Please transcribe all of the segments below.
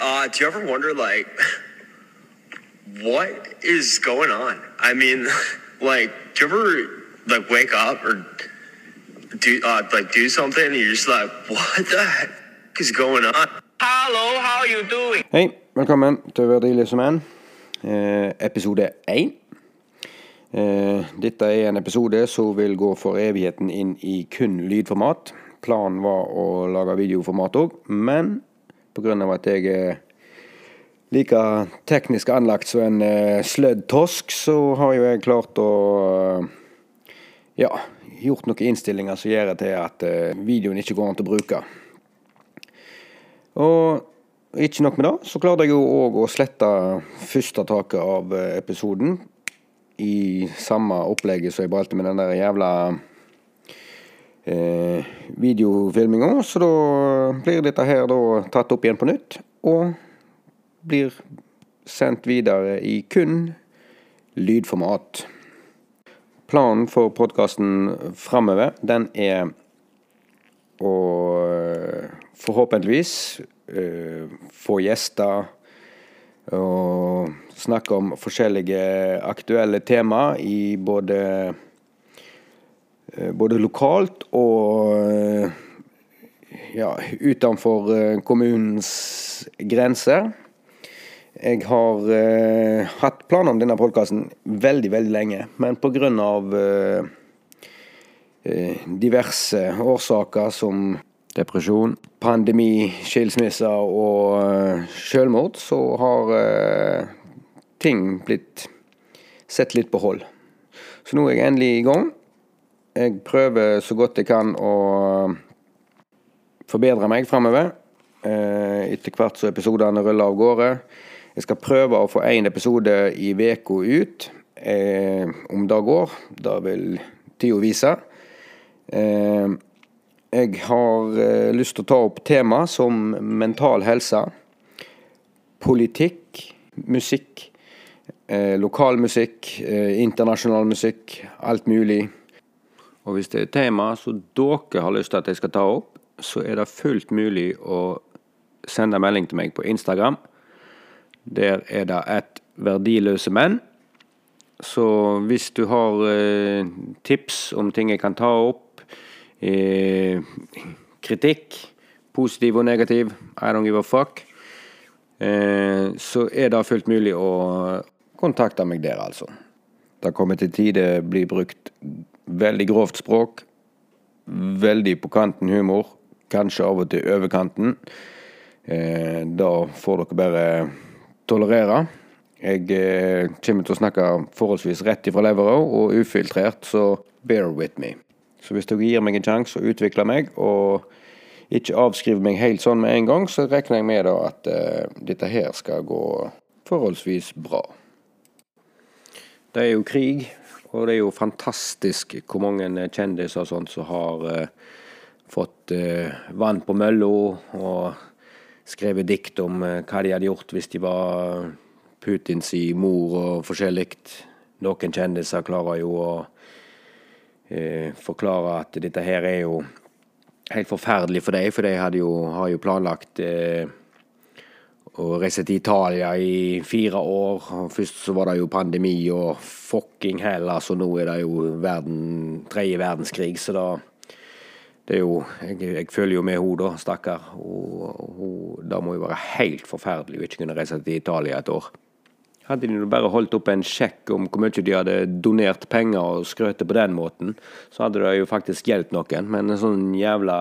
uh, do you ever wonder, like, what is going on? I mean, like, do you ever like wake up or do uh, like do something and you're just like, what the heck is going on? Hallo, how are you doing? Hei, velkommen til Verdiløse menn, eh, episode én. Eh, dette er en episode som vil gå for evigheten inn i kun lydformat. Planen var å lage videoformat òg, men pga. at jeg er like teknisk anlagt som en eh, slødd tosk, så har jo jeg klart å eh, ja, gjort noen innstillinger som gjør til at eh, videoen ikke går an til å bruke. Og ikke nok med det, så klarte jeg jo òg å slette første taket av episoden i samme opplegget som jeg valgte med den der jævla eh, videofilminga. Så da blir dette her da tatt opp igjen på nytt, og blir sendt videre i kun lydformat. Planen for podkasten framover, den er å eh, forhåpentligvis eh, få gjester og snakke om forskjellige aktuelle tema i både både lokalt og ja, utenfor kommunens grenser. Jeg har eh, hatt planer om denne podkasten veldig, veldig lenge, men pga. Eh, diverse årsaker som depresjon, pandemi, skilsmisser og eh, selvmord, så har eh, ting blitt sett litt på hold. Så nå er jeg endelig i gang. Jeg prøver så godt jeg kan å forbedre meg framover. Etter hvert som episodene ruller av gårde. Jeg skal prøve å få én episode i uka ut. Eh, om det går, det vil tida vise. Eh, jeg har eh, lyst til å ta opp tema som mental helse, politikk, musikk, eh, lokalmusikk, eh, internasjonal musikk, alt mulig. Og hvis det er et tema som dere har lyst til at jeg skal ta opp, så er det fullt mulig å sende melding til meg på Instagram. Der er det et verdiløse menn. Så hvis du har eh, tips om ting jeg kan ta opp, eh, kritikk, positiv og negativ, I don't give a fuck, eh, så er det fullt mulig å kontakte meg der, altså. Det kommer til tider bli brukt veldig grovt språk, veldig på kanten humor, kanskje av og til overkanten. Eh, da får dere bare tolerere. Jeg eh, kommer til å snakke forholdsvis rett ifra levra og ufiltrert, så bear with me. Så hvis dere gir meg en sjanse å utvikle meg, og ikke avskrive meg helt sånn med en gang, så regner jeg med da at eh, dette her skal gå forholdsvis bra. Det er jo krig, og det er jo fantastisk hvor mange kjendiser som har uh, fått uh, vann på mølla og skrevet dikt om uh, hva de hadde gjort hvis de var Putins mor og forskjellig. Noen kjendiser klarer jo å forklare at dette her er jo helt forferdelig for dem, for de jo, har jo planlagt eh, å reise til Italia i fire år. Først så var det jo pandemi og fucking hell, altså nå er det jo verden, tredje verdenskrig, så da det er jo Jeg, jeg føler jo med henne, da, stakkar. Det må jo være helt forferdelig å ikke kunne reise til Italia et år. Hadde de bare holdt opp en sjekk om hvor mye de hadde donert penger og skrøt på den måten, så hadde det jo faktisk hjulpet noen. Men en sånn jævla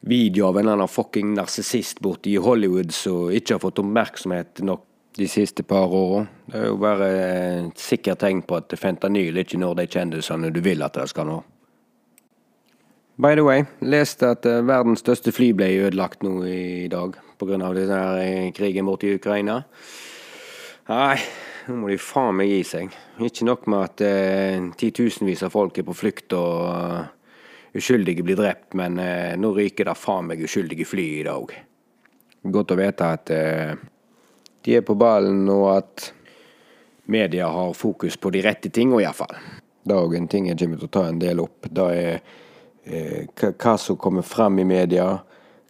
video av en eller annen fucking narsissist borte i Hollywood som ikke har fått oppmerksomhet nok de siste par åra, det er jo bare et sikkert tegn på at fentanyl ikke når de kjendisene du vil at det skal nå. By the way, leste at uh, verdens største fly ble ødelagt nå i dag pga. Uh, krigen borte i Ukraina. Nei, nå må de faen meg gi seg. Ikke nok med at uh, titusenvis av folk er på flukt og uskyldige blir drept, men eh, nå ryker det faen meg uskyldige fly i dag. Godt å vite at de er på ballen, og at media har fokus på de rette tingene, iallfall. Det er òg en ting jeg kommer til å ta en del opp. Det er Eh, hva som kommer frem i media,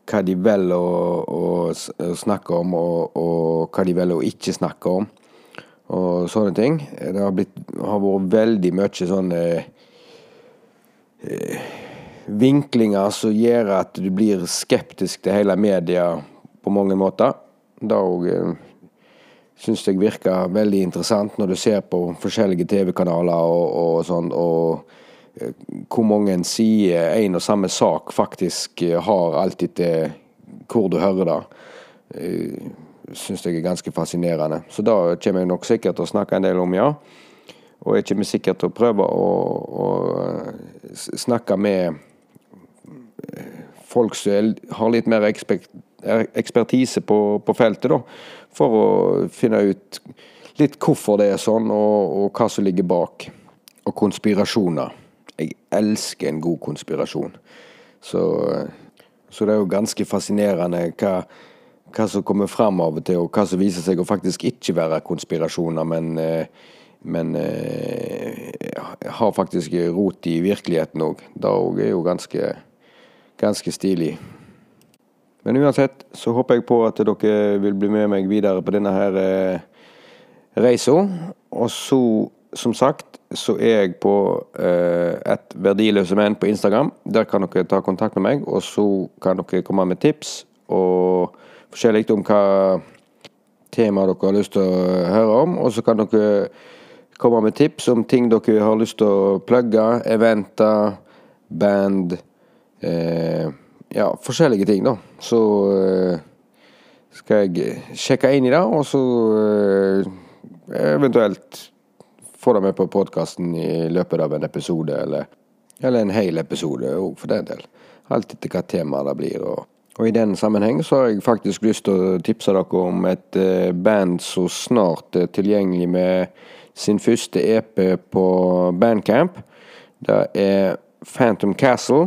hva de velger å, å, snakke om, og, og, hva de velger å ikke snakke om. Og sånne ting. Det har, blitt, har vært veldig mye sånn eh, vinklinger som gjør at du blir skeptisk til hele media på mange måter. Det òg eh, syns jeg virker veldig interessant når du ser på forskjellige TV-kanaler og, og, sånn, og eh, hvor mange sider en og samme sak faktisk har, alt etter hvor du hører det. Eh, syns jeg er ganske fascinerende. Så da kommer jeg nok sikkert til å snakke en del om, ja. Og jeg kommer sikkert til å prøve å, å snakke med folk som har litt mer ekspertise på, på, feltet, da. For å finne ut litt hvorfor det er sånn, og, og hva som ligger bak. Og konspirasjoner. Jeg elsker en god konspirasjon. Så, så det er jo ganske fascinerende hva, hva som kommer frem av og til, og hva som viser seg å faktisk ikke være konspirasjoner, men, eh, men eh, har faktisk rot i virkeligheten òg. Det er jo ganske ganske stilig. Men uansett så håper jeg på at dere vil bli med meg videre på denne her eh, reisa. Og så, som sagt, så er jeg på eh, et verdiløse menn på Instagram. Der kan dere ta kontakt med meg, og så kan dere komme med tips og forskjellig om hva tema dere har lyst til å høre om. Og så kan dere komme med tips om ting dere har lyst til å plugge, eventer, band eh, ja, forskjellige ting, da. Så eh, skal jeg sjekke inn i det, og så eh, eventuelt få det med på podkasten i løpet av en episode, eller, eller en hel episode òg, for den del. Alt etter hva temaet det blir. og og i den sammenheng så har jeg faktisk lyst til å tipse dere om et uh, band som snart er tilgjengelig med sin første EP på Bandcamp. Det er Phantom Castle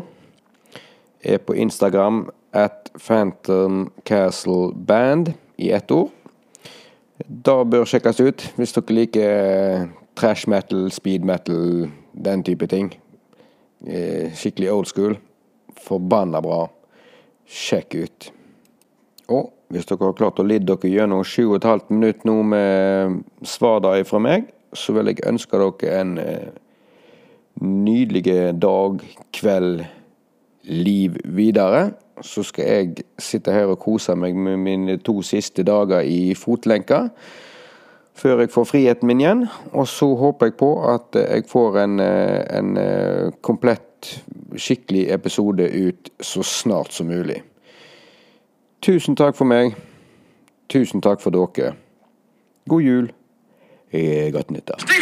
er på Instagram at Phantom Castle Band i ett ord. Det bør sjekkes ut hvis dere liker trash metal, speed metal, den type ting. Eh, skikkelig old school. Forbanna bra. Sjekk ut. Og hvis dere har klart å lidde dere gjennom 7,5 minutter nå med svardag fra meg, så vil jeg ønske dere en eh, nydelig dag, kveld, liv videre. Så skal jeg sitte her og kose meg med mine to siste dager i fotlenka. Før jeg får friheten min igjen. Og så håper jeg på at jeg får en, en komplett, skikkelig episode ut så snart som mulig. Tusen takk for meg. Tusen takk for dere. God jul. Godt nyttår.